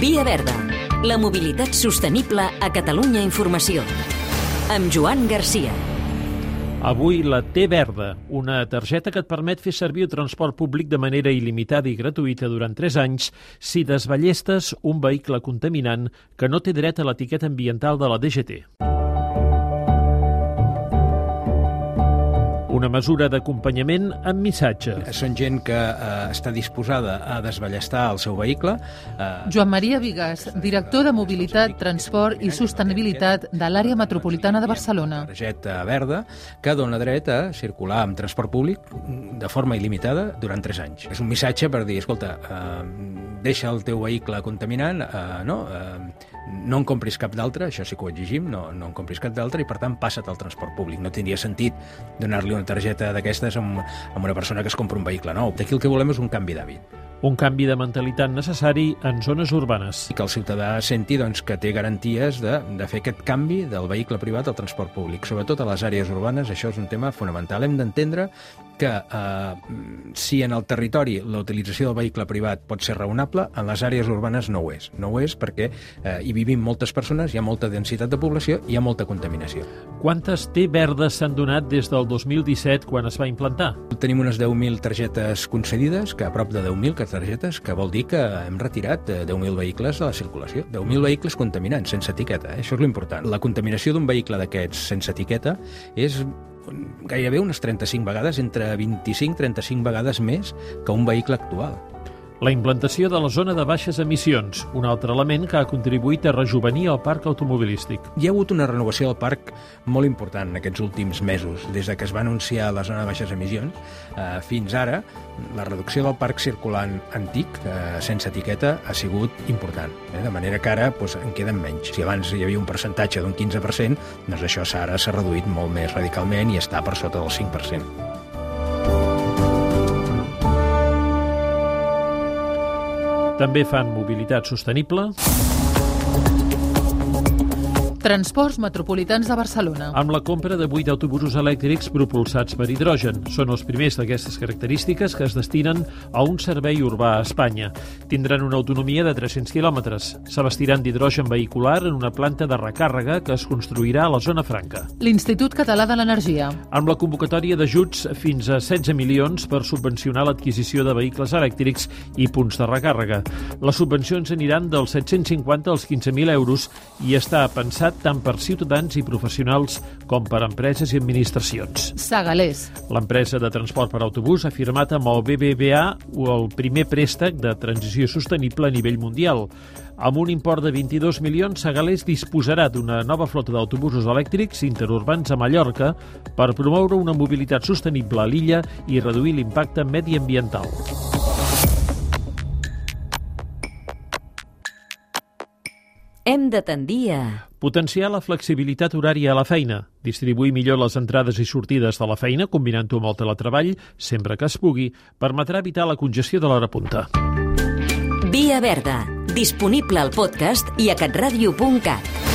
Via Verda, la mobilitat sostenible a Catalunya Informació. Amb Joan Garcia. Avui la T Verda, una targeta que et permet fer servir el transport públic de manera il·limitada i gratuïta durant 3 anys si desballestes un vehicle contaminant que no té dret a l'etiqueta ambiental de la DGT. Una mesura d'acompanyament amb missatge. Són gent que eh, està disposada a desballestar el seu vehicle. Eh, Joan Maria Vigas, director de Mobilitat, Transport i Sostenibilitat de l'àrea metropolitana de Barcelona. Targeta verda que dona dret a circular amb transport públic de forma il·limitada durant 3 anys. És un missatge per dir, escolta, eh, deixa el teu vehicle contaminant, eh, no? Eh, no en compris cap d'altre, això sí que ho exigim, no, no en compris cap d'altre i per tant passa't al transport públic. No tindria sentit donar-li una targeta d'aquestes amb una persona que es compra un vehicle nou. Aquí el que volem és un canvi d'hàbit un canvi de mentalitat necessari en zones urbanes. I que el ciutadà senti doncs, que té garanties de, de fer aquest canvi del vehicle privat al transport públic. Sobretot a les àrees urbanes, això és un tema fonamental. Hem d'entendre que eh, si en el territori la utilització del vehicle privat pot ser raonable, en les àrees urbanes no ho és. No ho és perquè eh, hi vivim moltes persones, hi ha molta densitat de població i hi ha molta contaminació. Quantes T verdes s'han donat des del 2017 quan es va implantar? Tenim unes 10.000 targetes concedides, que a prop de 10.000 targetes, que vol dir que hem retirat 10.000 eh, vehicles de la circulació. 10.000 vehicles contaminants, sense etiqueta. Eh? Això és l'important. La contaminació d'un vehicle d'aquests sense etiqueta és gairebé unes 35 vegades, entre 25 i 35 vegades més que un vehicle actual. La implantació de la zona de baixes emissions, un altre element que ha contribuït a rejuvenir el parc automobilístic. Hi ha hagut una renovació del parc molt important en aquests últims mesos. Des de que es va anunciar la zona de baixes emissions eh, fins ara, la reducció del parc circulant antic, eh, sense etiqueta, ha sigut important. Eh? De manera que ara doncs, en queden menys. Si abans hi havia un percentatge d'un 15%, doncs això ara s'ha reduït molt més radicalment i està per sota del 5%. També fan mobilitat sostenible. Transports Metropolitans de Barcelona. Amb la compra de 8 autobusos elèctrics propulsats per hidrogen. Són els primers d'aquestes característiques que es destinen a un servei urbà a Espanya. Tindran una autonomia de 300 quilòmetres. S'abastiran d'hidrogen vehicular en una planta de recàrrega que es construirà a la zona franca. L'Institut Català de l'Energia. Amb la convocatòria d'ajuts fins a 16 milions per subvencionar l'adquisició de vehicles elèctrics i punts de recàrrega. Les subvencions aniran dels 750 als 15.000 euros i està pensat adaptat tant per ciutadans i professionals com per empreses i administracions. Sagalés. L'empresa de transport per autobús ha firmat amb el BBVA el primer préstec de transició sostenible a nivell mundial. Amb un import de 22 milions, Sagalés disposarà d'una nova flota d'autobusos elèctrics interurbans a Mallorca per promoure una mobilitat sostenible a l'illa i reduir l'impacte mediambiental. Hem de tendir a Potenciar la flexibilitat horària a la feina, distribuir millor les entrades i sortides de la feina, combinant-ho amb el teletreball, sempre que es pugui, permetrà evitar la congestió de l'hora punta. Via Verda, disponible al podcast i a catradio.cat.